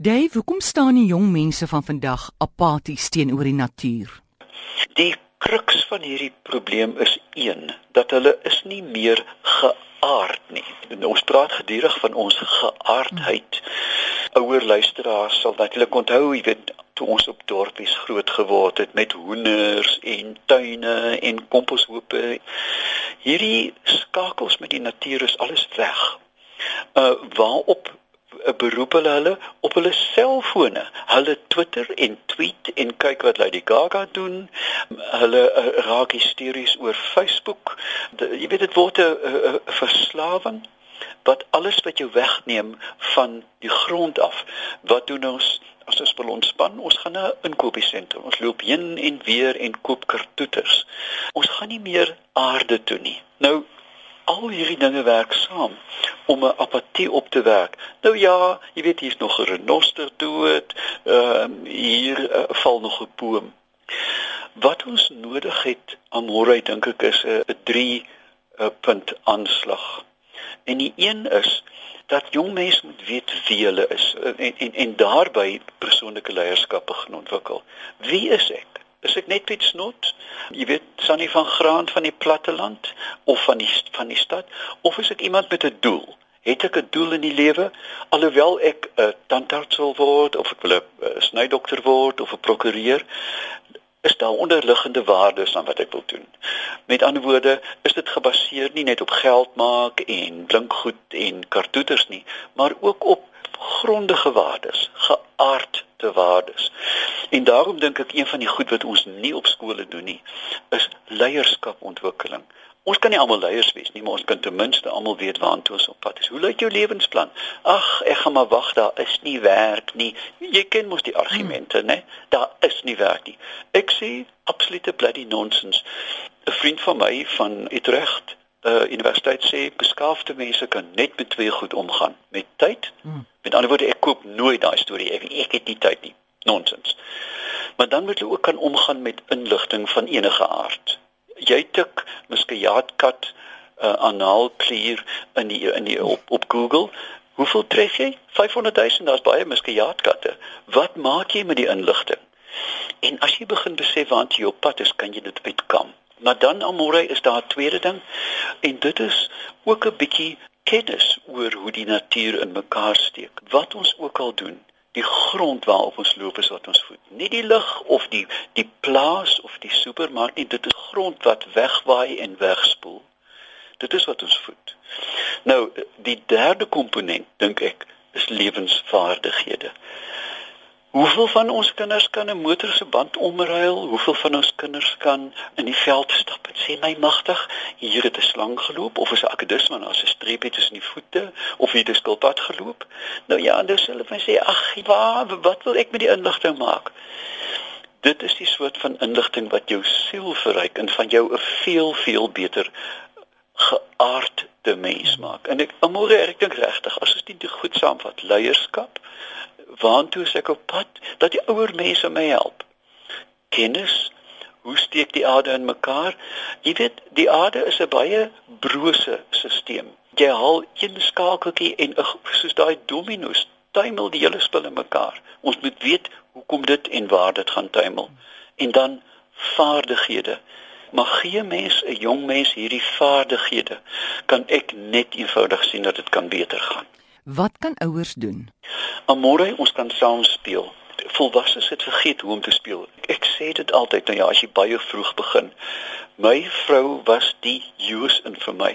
Dave, hoekom staan die jong mense van vandag apaties teenoor die natuur? Die kruks van hierdie probleem is een dat hulle is nie meer geaard nie. Ons praat gedurig van ons geaardheid. Ouer luisteraars sal natuurlik onthou, jy weet, toe ons op dorpies groot geword het met hoenders en tuine en komposhoope. Hierdie skakels met die natuur is alles weg. Uh waarop beroep hulle hulle op hulle selfone. Hulle Twitter en tweet en kyk wat Lady Gaga doen. Hulle uh, raak hysteries oor Facebook. De, jy weet dit word 'n verslawing wat alles wat jou wegneem van die grond af. Wat doen ons? As ons wil ontspan, ons gaan na 'n inkopiesentrum. Ons loop heen en weer en koop kartoeters. Ons gaan nie meer aarde toe nie. Nou al hierdie dinge werk saam om 'n apatie op te werk. Nou ja, jy weet hier's nog 'n renoster dood, ehm uh, hier uh, val nog 'n boom. Wat ons nodig het amore dink ek is 'n 3 uh, punt aanslag. En die een is dat jong mense moet weet wie hulle is en en, en daarbey persoonlike leierskap begin ontwikkel. Wie is ek? Is ek net Piet Snot? Jy weet, Sannie van Graan van die platteland of van die van die stad of is ek iemand met 'n doel? Het ek 'n doel in die lewe alhoewel ek 'n tandarts wil word of ek wil 'n snydokter word of 'n prokureur? Is daar onderliggende waardes aan wat ek wil doen? Met ander woorde, is dit gebaseer nie net op geld maak en blink goed en kartoeters nie, maar ook op grondige waardes, geaardde waardes. En daarom dink ek een van die goed wat ons nie op skole doen nie, is leierskapontwikkeling. Ons kan nie almal leiers wees nie, maar ons kan ten minste almal weet waantoe ons op pad is. Hoe lyk jou lewensplan? Ag, ek gaan maar wag, daar is nie werk nie. Jy ken mos die argumente, né? Daar is nie werk nie. Ek sê absolute bloody nonsense. 'n Vriend van my van Utrecht uh, universiteit sê beskaafde mense kan net met twee goed omgaan, met tyd. Hmm. Met ander woorde, ek koop nooit daai storie ek, ek het nie tyd nie. Nonsens. Maar dan moet jy ook kan omgaan met inligting van enige aard. Jy tik muskiaatkat uh, analklier in die in die op, op Google. Hoeveel tref jy? 500 000, daar's baie muskiaatkatte. Wat maak jy met die inligting? En as jy begin besef waar jy op pad is, kan jy dit uitkom. Maar dan amore is daar 'n tweede ding en dit is ook 'n bietjie kennis oor hoe die natuur in mekaar steek. Wat ons ook al doen, die grond waarop ons loop is wat ons voed. Nie die lug of die die plaas of die supermark nie, dit is grond wat wegwaai en wegspoel. Dit is wat ons voed. Nou, die derde komponent dink ek is lewensvaardighede. Hoeveel van ons kinders kan 'n motor se band omruil? Hoeveel van ons kinders kan in die veld stap en sê my magtig, hier het 'n slang geloop of is 'n akedusman as 'n streepie tussen die voete of hier het 'n skilpad geloop? Nou ja, sê hulle vir sê ag, wat wil ek met die inligting maak? Dit is die soort van inligting wat jou siel verryk en van jou 'n veel veel beter geaardde mens maak. En ek môre ek dink regtig, as ons dit goed saamvat, leierskap waantoe is ek op pad? Dat die ouer mense my help. Kennis hoe steek die aarde in mekaar? Jy weet die aarde is 'n baie brose stelsel jy haal een skakeltjie en soos daai dominos tuimel die hele spul in mekaar. Ons moet weet hoekom dit en waar dit gaan tuimel. En dan vaardighede. Maar gee mens 'n jong mens hierdie vaardighede kan ek net eenvoudig sien dat dit kan beter gaan Wat kan ouers doen? Amore, ons kan saam speel. Volwassenes het vergeet hoe om te speel. Ek sê dit altyd, nou ja, as jy baie vroeg begin. My vrou was die Joos in vir my.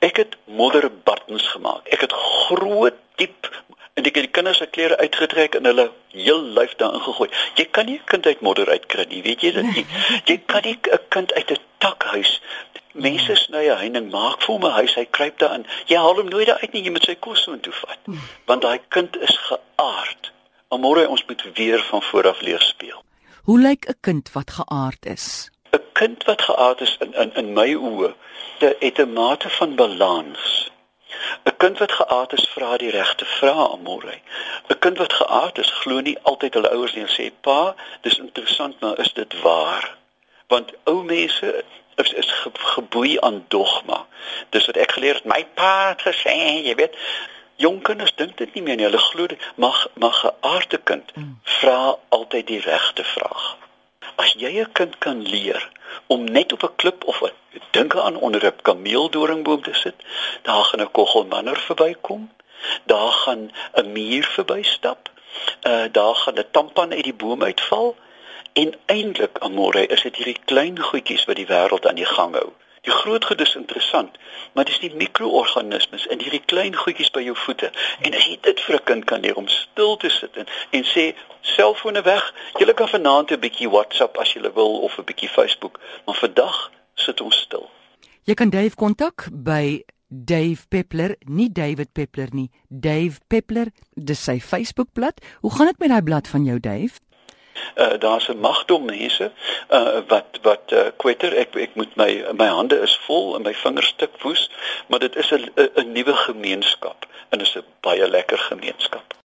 Ek het modder buttons gemaak. Ek het groot diep en ek het die kinders se klere uitgetrek en hulle heel lyf daarin gegooi. Jy kan nie 'n kind uit modder uitkry nie, weet jy dit nie. Jy kan nie 'n kind uit 'n takhuis Mense sny 'n heining, maak vir hom 'n huis, hy kruip daarin. Jy haal hom nooit uit nie, jy moet sy kos so intoe vat. Want daai kind is geaard. Môre ons moet weer van voor af leer speel. Hoe lyk 'n kind wat geaard is? 'n Kind wat geaard is in in in my oë, het 'n mate van balans. 'n Kind wat geaard is, vra die regte vrae, môre. 'n Kind wat geaard is, glo nie altyd hulle ouers nie en sê, "Pa, dis interessant, maar is dit waar?" Want ou mense is is ge, geboei aan dogma. Dis wat ek geleer het. My pa het gesê, jy weet, jong kinders dink dit nie meer nie. Hulle glo mag mag 'n aarde kind mm. vra altyd die regte vraag. As jy 'n kind kan leer om net op 'n klip of 'n dink aan onder 'n kameeldoringboom te sit, daar gaan 'n kogelmanner verbykom, daar gaan 'n muur verbystap, uh daar gaan 'n tampan uit die boom uitval en eintlik amore is dit hierdie klein goedjies wat die wêreld aan die gang hou. Die groot goed is interessant, maar dis die mikroorganismes in hierdie klein goedjies by jou voete. En as jy dit vir 'n kind kan leer om stil te sit en, en sê selfone weg, jy kan vanaand 'n bietjie WhatsApp as jy wil of 'n bietjie Facebook, maar vandag sit ons stil. Jy kan Dave kontak by Dave Peppler, nie David Peppler nie, Dave Peppler, dis sy Facebookblad. Hoe gaan dit met daai blad van jou Dave? Uh daar's 'n magdom mense uh wat wat uh kwetter ek ek moet my my hande is vol en my vingers stuk woes, maar dit is 'n 'n nuwe gemeenskap en dit is 'n baie lekker gemeenskap.